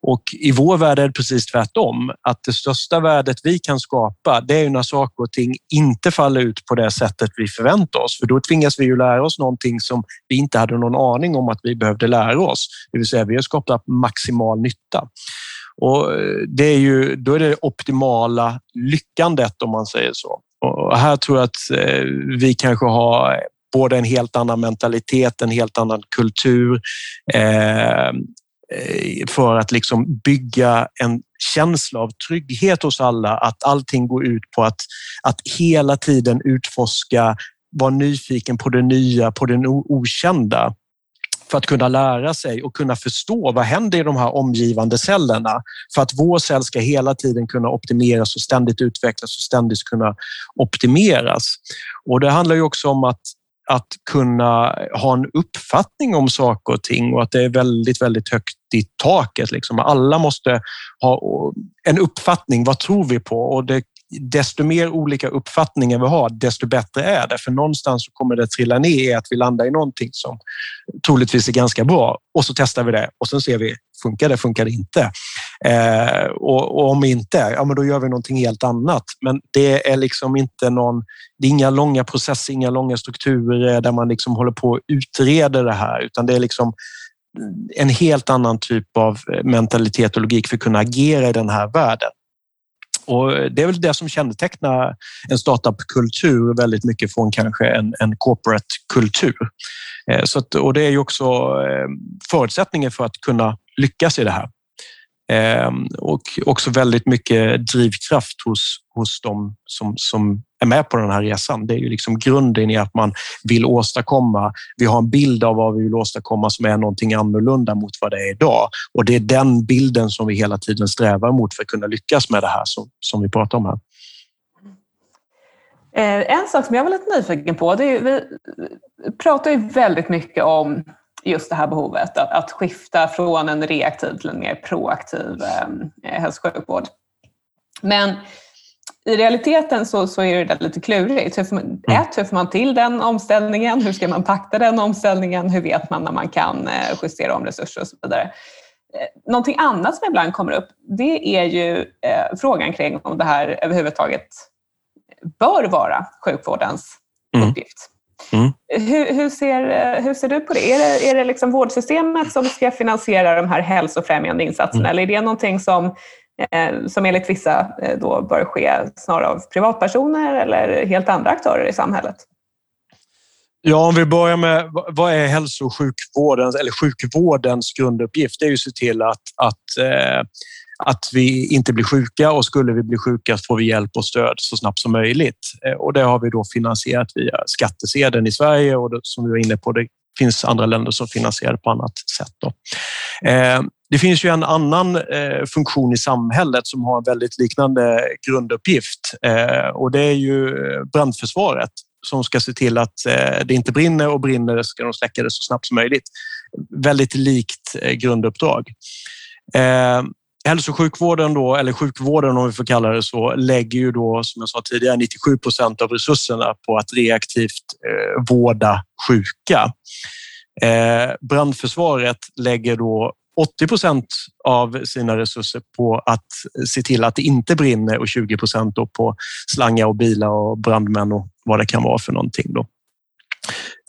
C: Och i vår värld är det precis tvärtom. Att det största värdet vi kan skapa, det är ju när saker och ting inte faller ut på det sättet vi förväntar oss. För då tvingas vi ju lära oss någonting som vi inte hade någon aning om att vi behövde lära oss. Det vill säga, vi har skapat maximal nytta. Och eh, det är ju, då är det optimala lyckandet om man säger så. Och här tror jag att eh, vi kanske har både en helt annan mentalitet, en helt annan kultur eh, eh, för att liksom bygga en känsla av trygghet hos alla. Att allting går ut på att, att hela tiden utforska, vara nyfiken på det nya, på det okända för att kunna lära sig och kunna förstå vad händer i de här omgivande cellerna för att vår cell ska hela tiden kunna optimeras och ständigt utvecklas och ständigt kunna optimeras. Och det handlar ju också om att att kunna ha en uppfattning om saker och ting och att det är väldigt, väldigt högt i taket. Liksom. Alla måste ha en uppfattning. Vad tror vi på? Och det desto mer olika uppfattningar vi har, desto bättre är det. För någonstans kommer det trilla ner i att vi landar i någonting som troligtvis är ganska bra och så testar vi det och sen ser vi, funkar det, funkar det inte? Eh, och, och, om inte, ja men då gör vi någonting helt annat. Men det är liksom inte någon, det är inga långa processer, inga långa strukturer där man liksom håller på att utreda det här, utan det är liksom en helt annan typ av eh, mentalitet och logik för att kunna agera i den här världen. Och det är väl det som kännetecknar en startupkultur väldigt mycket från kanske en, en corporate-kultur. Eh, så att, och det är ju också eh, förutsättningen för att kunna lyckas i det här. Eh, och också väldigt mycket drivkraft hos, hos de som, som är med på den här resan. Det är ju liksom grunden i att man vill åstadkomma. Vi har en bild av vad vi vill åstadkomma som är någonting annorlunda mot vad det är idag. Och det är den bilden som vi hela tiden strävar mot för att kunna lyckas med det här som, som vi pratar om här.
B: Eh, en sak som jag var lite nyfiken på, det är, vi pratar ju väldigt mycket om just det här behovet att, att skifta från en reaktiv till en mer proaktiv eh, hälso och sjukvård. Men i realiteten så, så är det lite klurigt. Hur man, mm. ett, hur får man till den omställningen? Hur ska man takta den omställningen? Hur vet man när man kan eh, justera om resurser och så vidare? Eh, någonting annat som ibland kommer upp, det är ju eh, frågan kring om det här överhuvudtaget bör vara sjukvårdens mm. uppgift. Mm. Hur, hur, ser, hur ser du på det? Är det, är det liksom vårdsystemet som ska finansiera de här hälsofrämjande insatserna mm. eller är det någonting som, eh, Eh, som enligt vissa eh, då bör ske snarare av privatpersoner eller helt andra aktörer i samhället?
C: Ja, om vi börjar med vad är hälso och sjukvårdens eller sjukvårdens grunduppgift? Det är ju att se till att, att eh, att vi inte blir sjuka och skulle vi bli sjuka får vi hjälp och stöd så snabbt som möjligt. Och det har vi då finansierat via skattesedeln i Sverige och det, som vi var inne på, det finns andra länder som finansierar det på annat sätt. Då. Det finns ju en annan eh, funktion i samhället som har en väldigt liknande grunduppgift eh, och det är ju eh, brandförsvaret som ska se till att eh, det inte brinner och brinner det ska de släcka det så snabbt som möjligt. Väldigt likt grunduppdrag. Hälso och sjukvården, då, eller sjukvården om vi får kalla det så, lägger ju då som jag sa tidigare 97 procent av resurserna på att reaktivt eh, vårda sjuka. Eh, brandförsvaret lägger då 80 procent av sina resurser på att se till att det inte brinner och 20 procent på slangar och bilar och brandmän och vad det kan vara för någonting. Då.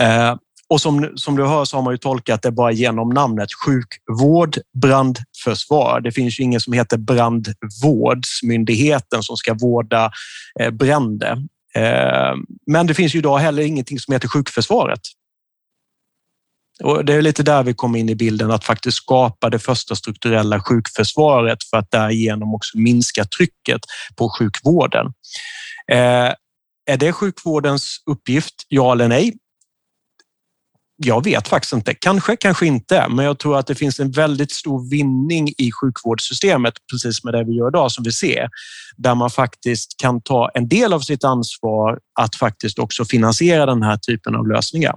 C: Eh, och som, som du hör så har man ju tolkat det bara genom namnet sjukvård, brandförsvar. Det finns ju ingen som heter brandvårdsmyndigheten som ska vårda eh, bränder. Eh, men det finns ju idag heller ingenting som heter sjukförsvaret. Och det är lite där vi kommer in i bilden, att faktiskt skapa det första strukturella sjukförsvaret för att därigenom också minska trycket på sjukvården. Eh, är det sjukvårdens uppgift? Ja eller nej? Jag vet faktiskt inte. Kanske, kanske inte. Men jag tror att det finns en väldigt stor vinning i sjukvårdssystemet, precis med det vi gör idag, som vi ser, där man faktiskt kan ta en del av sitt ansvar att faktiskt också finansiera den här typen av lösningar.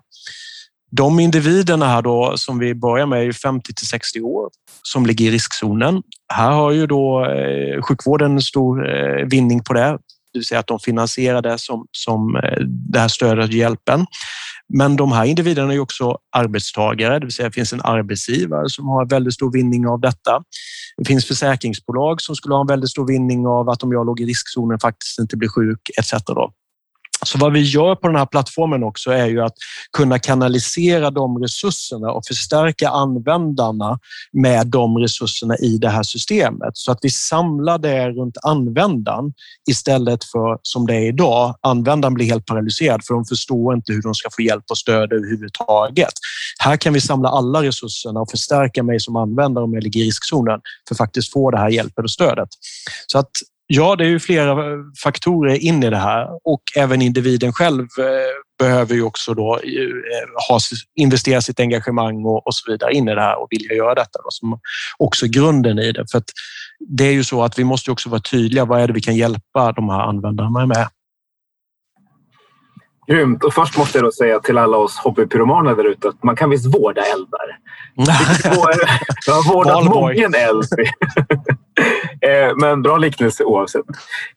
C: De individerna här då som vi börjar med är 50 till 60 år som ligger i riskzonen. Här har ju då eh, sjukvården en stor eh, vinning på det, det vill säga att de finansierar det som, som eh, det här stödet och hjälpen. Men de här individerna är också arbetstagare, det vill säga det finns en arbetsgivare som har väldigt stor vinning av detta. Det finns försäkringsbolag som skulle ha en väldigt stor vinning av att om jag låg i riskzonen faktiskt inte blir sjuk etc. Då. Så vad vi gör på den här plattformen också är ju att kunna kanalisera de resurserna och förstärka användarna med de resurserna i det här systemet så att vi samlar det runt användaren istället för som det är idag. Användaren blir helt paralyserad för de förstår inte hur de ska få hjälp och stöd överhuvudtaget. Här kan vi samla alla resurserna och förstärka mig som användare om jag ligger i riskzonen för att faktiskt få det här hjälpen och stödet. Så att Ja, det är ju flera eh, faktorer in i det här och även individen själv eh, behöver ju också då eh, ha, investera sitt engagemang och, och så vidare in i det här och vilja göra detta då, som också grunden i det. För att det är ju så att vi måste också vara tydliga. Vad är det vi kan hjälpa de här användarna med?
A: Grymt. Och först måste jag då säga till alla oss hobbypyromaner där ute att man kan visst vårda eldar. Jag har vårdat många eld. Eh, men bra liknelse oavsett.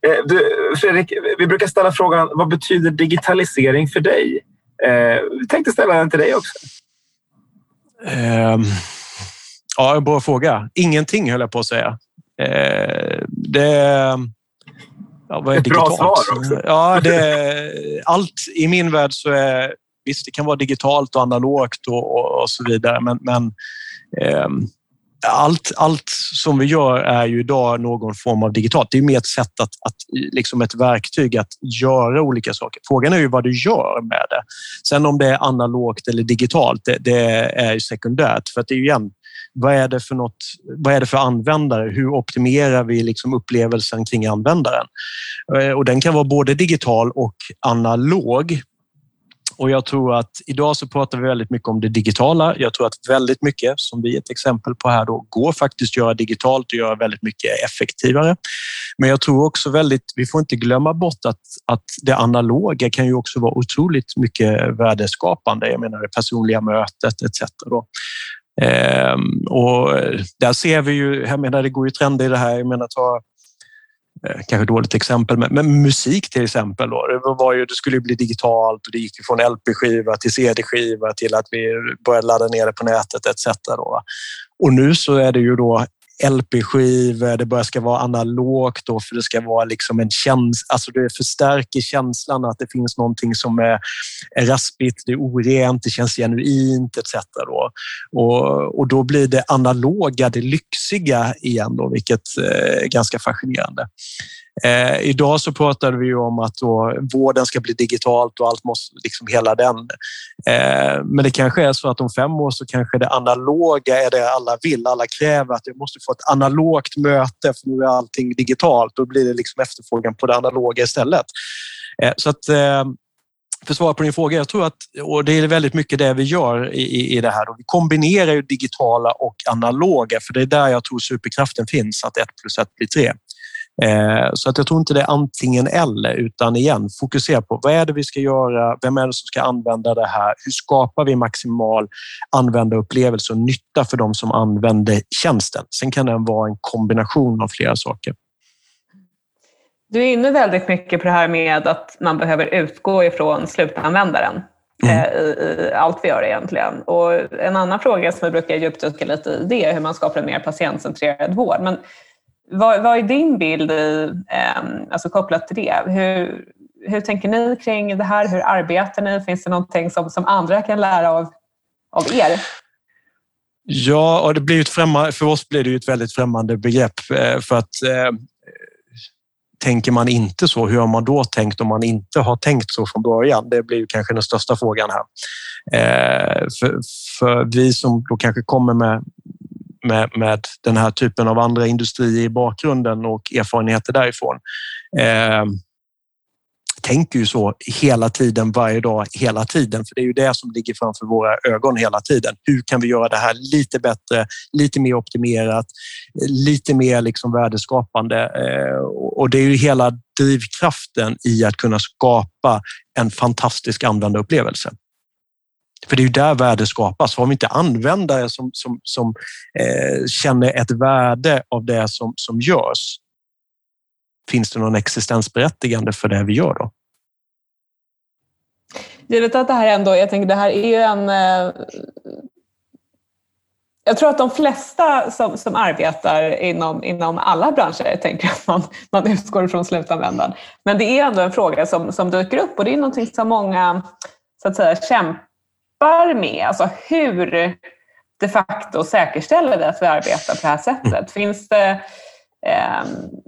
A: Eh, du, Fredrik, vi brukar ställa frågan vad betyder digitalisering för dig? Eh, vi tänkte ställa den till dig också.
C: Um, ja, bra fråga. Ingenting höll jag på att säga. det Ja, vad är digitalt?
A: Bra svar också.
C: Ja, det, allt i min värld så är visst, det kan vara digitalt och analogt och, och, och så vidare, men, men eh, allt, allt som vi gör är ju idag någon form av digitalt. Det är mer ett sätt att, att liksom ett verktyg att göra olika saker. Frågan är ju vad du gör med det. Sen om det är analogt eller digitalt, det, det är ju sekundärt för att det är ju igen vad är det för något? Vad är det för användare? Hur optimerar vi liksom upplevelsen kring användaren? Eh, och den kan vara både digital och analog. Och jag tror att idag så pratar vi väldigt mycket om det digitala. Jag tror att väldigt mycket, som vi är ett exempel på här, då, går faktiskt att göra digitalt och göra väldigt mycket effektivare. Men jag tror också väldigt, vi får inte glömma bort att, att det analoga kan ju också vara otroligt mycket värdeskapande. Jag menar det personliga mötet etc. Då. Ehm, och där ser vi ju, jag menar det går ju trender i det här, jag menar ta eh, kanske dåligt exempel, men, men, musik till exempel. Då. Det, var ju, det skulle ju bli digitalt och det gick från LP-skiva till CD-skiva till att vi började ladda ner det på nätet etc. Då. Och nu så är det ju då LP-skivor, det börjar ska vara analogt då för det ska vara liksom en känsla, alltså det förstärker känslan att det finns någonting som är, är raspigt, det är orent, det känns genuint etc. Då. Och, och då blir det analoga, det lyxiga igen då, vilket eh, är ganska fascinerande. Eh, idag så pratade vi om att då, vården ska bli digitalt och allt måste, liksom hela den. Eh, men det kanske är så att om fem år så kanske det analoga är det alla vill. Alla kräver att jag måste få ett analogt möte för nu är allting digitalt. Då blir det liksom efterfrågan på det analoga istället. Eh, så att eh, för att svara på din fråga, jag tror att, och det är väldigt mycket det vi gör i, i det här. Vi kombinerar ju digitala och analoga, för det är där jag tror superkraften finns, att ett plus ett blir tre. Eh, så att jag tror inte det är antingen eller, utan igen fokusera på vad är det vi ska göra? Vem är det som ska använda det här? Hur skapar vi maximal användarupplevelse och nytta för de som använder tjänsten? Sen kan den vara en kombination av flera saker.
B: Du är inne väldigt mycket på det här med att man behöver utgå ifrån slutanvändaren. Mm. Eh, i, allt vi gör egentligen. Och en annan fråga som vi brukar djupdyka lite i det är hur man skapar en mer patientcentrerad vård. Men vad, vad är din bild i, eh, alltså kopplat till det? Hur, hur tänker ni kring det här? Hur arbetar ni? Finns det någonting som, som andra kan lära av, av er?
C: Ja, och det blir ett främmande, för oss blir det ett väldigt främmande begrepp eh, för att eh, tänker man inte så, hur har man då tänkt om man inte har tänkt så från början? Det blir kanske den största frågan här. Eh, för, för, vi som då kanske kommer med med, med den här typen av andra industrier i bakgrunden och erfarenheter därifrån. Eh, tänker ju så hela tiden, varje dag, hela tiden. För det är ju det som ligger framför våra ögon hela tiden. Hur kan vi göra det här lite bättre, lite mer optimerat, lite mer liksom värdeskapande? Eh, och det är ju hela drivkraften i att kunna skapa en fantastisk användarupplevelse. För det är ju där värde skapas. Har vi inte användare som, som, som eh, känner ett värde av det som, som görs, finns det någon existensberättigande för det vi gör då?
B: Givet att det här ändå, jag tänker det här är ju en... Eh, jag tror att de flesta som, som arbetar inom, inom alla branscher tänker att man, man utgår från slutanvändaren. Men det är ändå en fråga som, som dyker upp och det är någonting som många så att säga, kämpar jobbar med? Alltså hur de facto säkerställer vi att vi arbetar på det här sättet? Mm. Finns det, eh,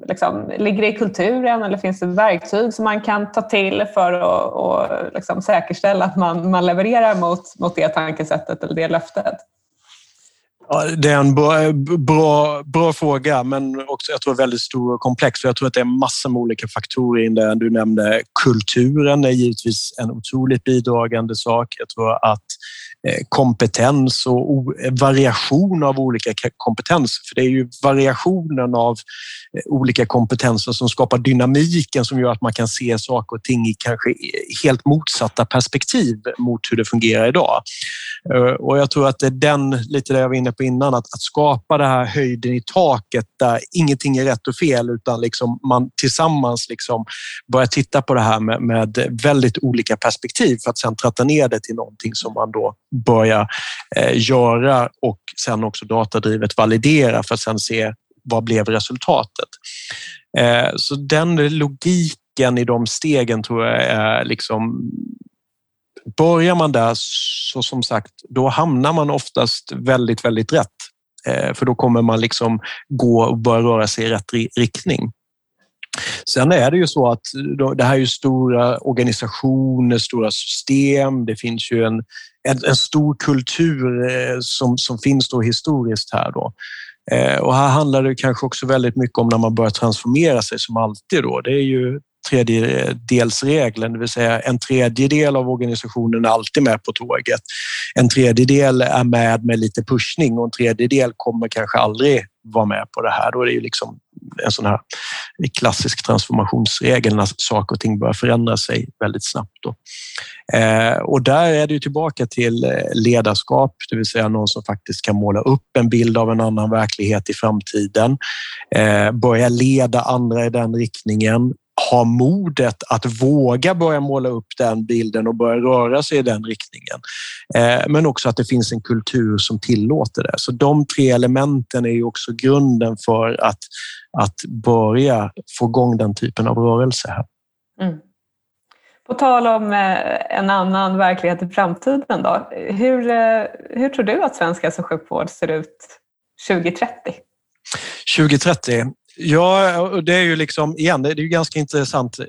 B: liksom, ligger det i kulturen eller finns det verktyg som man kan ta till för att och, liksom, säkerställa att man, man levererar mot, mot det tankesättet eller det löftet?
C: Ja, det är en bra, bra, bra, fråga, men också jag tror väldigt stor och komplex. Jag tror att det är massor med olika faktorer in där. Du nämnde kulturen är givetvis en otroligt bidragande sak. Jag tror att Eh, kompetens och variation av olika kompetenser. För det är ju variationen av eh, olika kompetenser som skapar dynamiken som gör att man kan se saker och ting i kanske helt motsatta perspektiv mot hur det fungerar idag. Eh, och jag tror att det är den, lite det jag var inne på innan, att, att skapa det här höjden i taket där ingenting är rätt och fel utan liksom man tillsammans liksom börjar titta på det här med, med väldigt olika perspektiv för att sen tratta ner det till någonting som man då börja eh, göra och sen också datadrivet validera för att sen se vad blev resultatet. Eh, så den logiken i de stegen tror jag är liksom Börjar man där så som sagt, då hamnar man oftast väldigt, väldigt rätt. Eh, för då kommer man liksom gå och börja röra sig i rätt riktning. Sen är det ju så att eh, det här är ju stora organisationer, stora system. Det finns ju en, en, en stor kultur eh, som, som finns då historiskt här. Då. Eh, och här handlar det kanske också väldigt mycket om när man börjar transformera sig som alltid. Då. Det är ju tredjedelsregeln, det vill säga en tredjedel av organisationen är alltid med på tåget. En tredjedel är med med lite pushning och en tredjedel kommer kanske aldrig vara med på det här. Då är det ju liksom en sån här klassisk transformationsregel när saker och ting börjar förändra sig väldigt snabbt. Då. Eh, och där är det ju tillbaka till eh, ledarskap, det vill säga någon som faktiskt kan måla upp en bild av en annan verklighet i framtiden, eh, börja leda andra i den riktningen, ha modet att våga börja måla upp den bilden och börja röra sig i den riktningen. Eh, men också att det finns en kultur som tillåter det. Så de tre elementen är ju också grunden för att, att börja få igång den typen av rörelse här. Mm.
B: På tal om eh, en annan verklighet i framtiden då. Hur, eh, hur tror du att svensk hälso och sjukvård ser ut 2030?
C: 2030? Ja, det är ju liksom, igen, det är ju ganska intressant eh,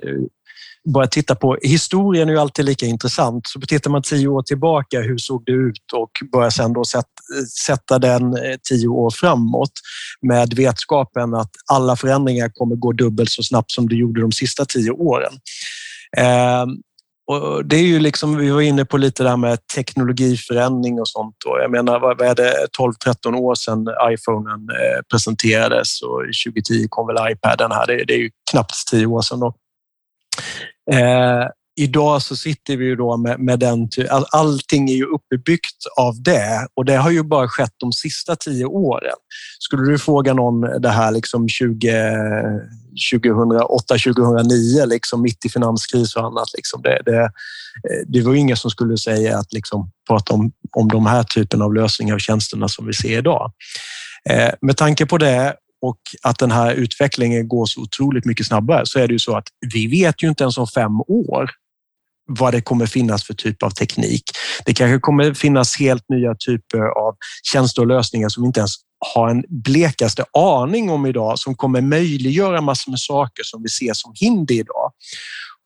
C: bara titta på historien är ju alltid lika intressant. Så tittar man tio år tillbaka, hur såg det ut och börjar sedan då sätta den eh, tio år framåt med vetskapen att alla förändringar kommer gå dubbelt så snabbt som det gjorde de sista tio åren. Ehm, och det är ju liksom, vi var inne på lite där med teknologiförändring och sånt. Och jag menar, vad är det, 12-13 år sedan iPhonen eh, presenterades och 2010 kom väl iPaden här. Det, det är ju knappt 10 år sedan. Då. Eh, idag så sitter vi ju då med, med den... allting är ju uppbyggt av det och det har ju bara skett de sista tio åren. Skulle du fråga någon det här liksom 20, 2008, 2009, liksom mitt i finanskris och annat. Liksom det, det, eh, det var ingen som skulle säga att liksom prata om, om de här typen av lösningar och tjänsterna som vi ser idag. Eh, med tanke på det och att den här utvecklingen går så otroligt mycket snabbare så är det ju så att vi vet ju inte ens om fem år vad det kommer finnas för typ av teknik. Det kanske kommer finnas helt nya typer av tjänster och lösningar som inte ens har en blekaste aning om idag som kommer möjliggöra massor med saker som vi ser som hinder idag.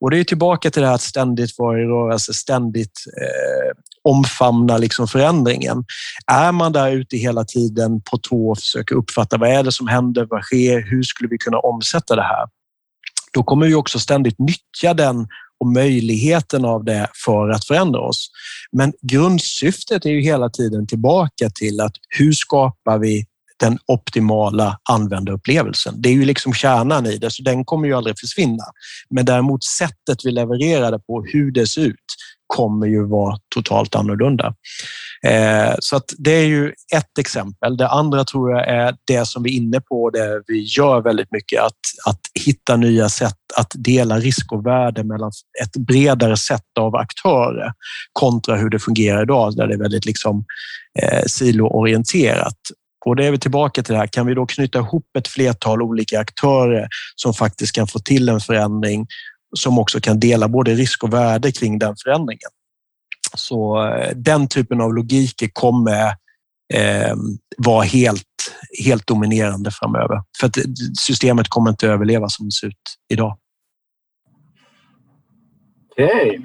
C: Och det är tillbaka till det här att ständigt vara i rörelse, ständigt eh, omfamna liksom förändringen. Är man där ute hela tiden på tå och försöker uppfatta vad är det som händer, vad sker, hur skulle vi kunna omsätta det här? Då kommer vi också ständigt nyttja den och möjligheten av det för att förändra oss. Men grundsyftet är ju hela tiden tillbaka till att hur skapar vi den optimala användarupplevelsen. Det är ju liksom kärnan i det, så den kommer ju aldrig försvinna. Men däremot sättet vi levererar det på, hur det ser ut, kommer ju vara totalt annorlunda. Eh, så att det är ju ett exempel. Det andra tror jag är det som vi är inne på, det vi gör väldigt mycket, att, att hitta nya sätt att dela risk och värde mellan ett bredare sätt av aktörer kontra hur det fungerar idag, där det är väldigt liksom, eh, siloorienterat. Och det är vi tillbaka till det här. Kan vi då knyta ihop ett flertal olika aktörer som faktiskt kan få till en förändring som också kan dela både risk och värde kring den förändringen. Så eh, den typen av logik kommer eh, vara helt, helt dominerande framöver. För att eh, systemet kommer inte överleva som det ser ut idag.
A: Okej. Okay.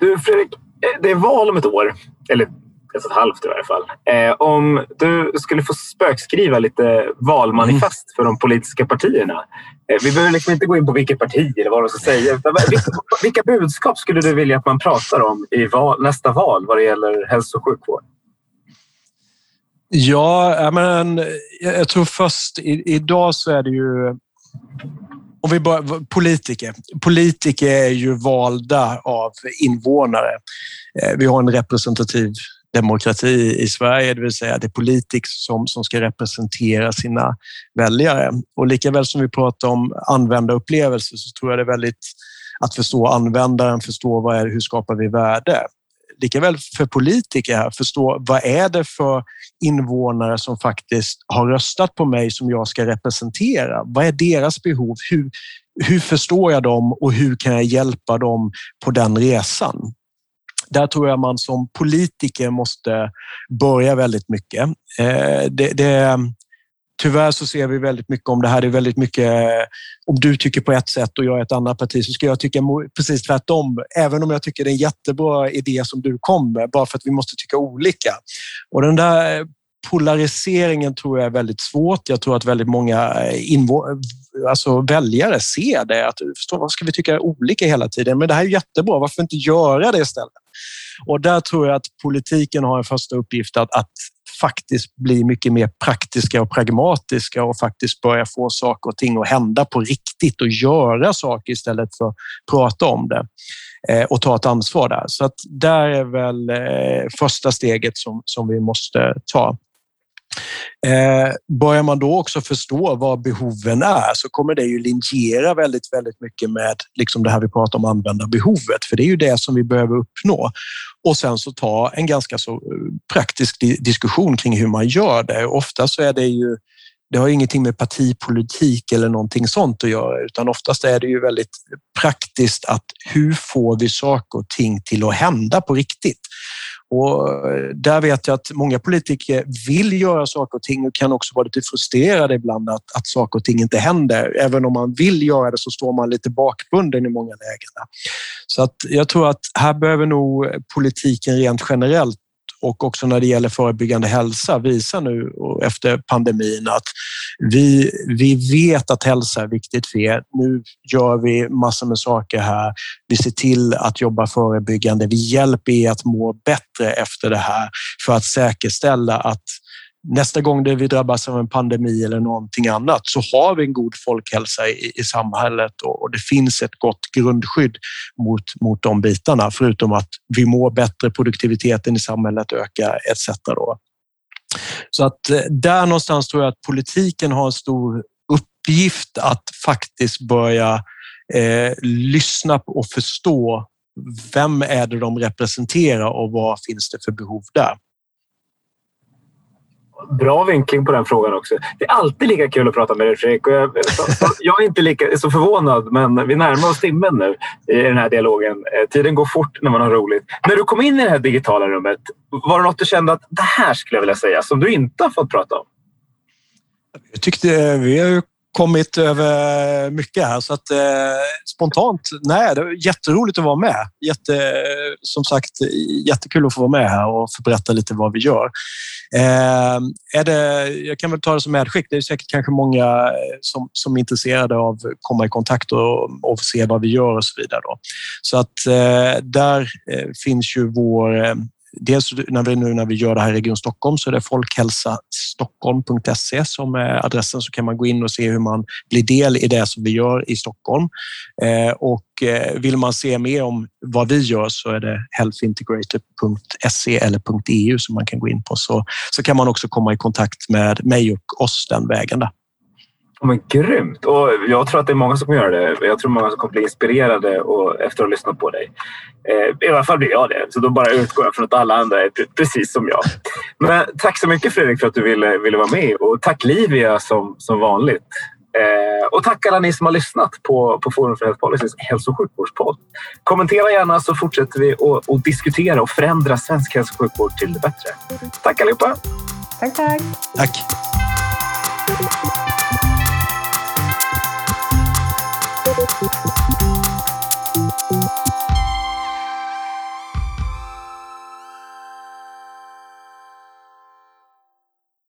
A: Du Fredrik, eh, det är val om ett år. Eller ett och ett halvt i varje fall. Eh, om du skulle få spökskriva lite valmanifest mm. för de politiska partierna. Eh, vi behöver liksom inte gå in på vilket parti eller vad de ska säga. Vilka, vilka budskap skulle du vilja att man pratar om i val, nästa val vad det gäller hälso och sjukvård?
C: Ja, men jag tror först i, idag så är det ju om vi börjar, politiker. Politiker är ju valda av invånare. Eh, vi har en representativ demokrati i Sverige, det vill säga det är politiker som, som ska representera sina väljare. Och lika väl som vi pratar om användarupplevelser så tror jag det är väldigt att förstå användaren, förstå vad är, hur skapar vi värde? Likaväl för politiker här, förstå vad är det för invånare som faktiskt har röstat på mig som jag ska representera? Vad är deras behov? Hur, hur förstår jag dem och hur kan jag hjälpa dem på den resan? Där tror jag man som politiker måste börja väldigt mycket. Eh, det, det, tyvärr så ser vi väldigt mycket om det här. Det är väldigt mycket eh, om du tycker på ett sätt och jag är ett annat parti så ska jag tycka precis tvärtom. Även om jag tycker det är en jättebra idé som du kom med, bara för att vi måste tycka olika. Och den där polariseringen tror jag är väldigt svårt. Jag tror att väldigt många eh, alltså väljare ser det. Att förstå, vad ska vi tycka olika hela tiden? Men det här är jättebra. Varför inte göra det istället? Och där tror jag att politiken har en första uppgift att, att faktiskt bli mycket mer praktiska och pragmatiska och faktiskt börja få saker och ting att hända på riktigt och göra saker istället för att prata om det eh, och ta ett ansvar där. Så att där är väl eh, första steget som, som vi måste ta. Eh, börjar man då också förstå vad behoven är så kommer det ju linjera väldigt, väldigt mycket med liksom det här vi pratar om användarbehovet, för det är ju det som vi behöver uppnå. Och sen så ta en ganska så eh, praktisk diskussion kring hur man gör det. Ofta så är det ju det har ingenting med partipolitik eller någonting sånt att göra, utan oftast är det ju väldigt praktiskt att hur får vi saker och ting till att hända på riktigt? Och eh, där vet jag att många politiker vill göra saker och ting och kan också vara lite frustrerade ibland att, att saker och ting inte händer. Även om man vill göra det så står man lite bakbunden i många lägen. Så att jag tror att här behöver nog politiken rent generellt och också när det gäller förebyggande hälsa visar nu efter pandemin att vi, vi vet att hälsa är viktigt för er. Nu gör vi massor med saker här. Vi ser till att jobba förebyggande. Vi hjälper er att må bättre efter det här för att säkerställa att nästa gång det vi drabbas av en pandemi eller någonting annat så har vi en god folkhälsa i, i samhället och, och, det finns ett gott grundskydd mot, mot de bitarna. Förutom att vi mår bättre, produktiviteten i samhället ökar etc. Då. Så att eh, där någonstans tror jag att politiken har en stor uppgift att faktiskt börja eh, lyssna på och förstå vem är det de representerar och vad finns det för behov där?
A: Bra vinkling på den frågan också. Det är alltid lika kul att prata med dig Fredrik. Jag, jag, är inte lika, så förvånad, men vi närmar oss timmen nu i den här dialogen. Eh, tiden går fort när man har roligt. När du kom in i det här digitala rummet, var det något du kände att det här skulle jag vilja säga som du inte har fått prata om?
C: Jag tyckte eh, vi har kommit över mycket här så att eh, spontant, nej, det var jätteroligt att vara med. Jätte, som sagt, jättekul att få vara med här och få berätta lite vad vi gör. Eh, är det, jag kan väl ta det som medskick. Det är säkert kanske många eh, som, som är intresserade av att komma i kontakt och, och se vad vi gör och så vidare. Då. Så att eh, där eh, finns ju vår eh, dels när vi nu när vi gör det här i Region Stockholm så är det folkhälsastockholm.se som är adressen så kan man gå in och se hur man blir del i det som vi gör i Stockholm. Eh, och eh, vill man se mer om vad vi gör så är det healthintegrated.se eller .eu som man kan gå in på så, så kan man också komma i kontakt med mig och oss den vägen. Där.
A: Men grymt! Och jag tror att det är många som kommer göra det. Jag tror många som kommer bli inspirerade och efter att ha lyssnat på dig. Eh, I alla fall blir jag det. Så då bara utgår jag från att alla andra är precis som jag. Men tack så mycket Fredrik för att du ville, ville vara med och tack Livia som, som vanligt. Eh, och tack alla ni som har lyssnat på, på Forum för Health Policys hälso och sjukvårdspodd. Kommentera gärna så fortsätter vi att, att diskutera och förändra svensk hälso och sjukvård till det bättre. Tack allihopa!
B: Tack, tack!
C: Tack!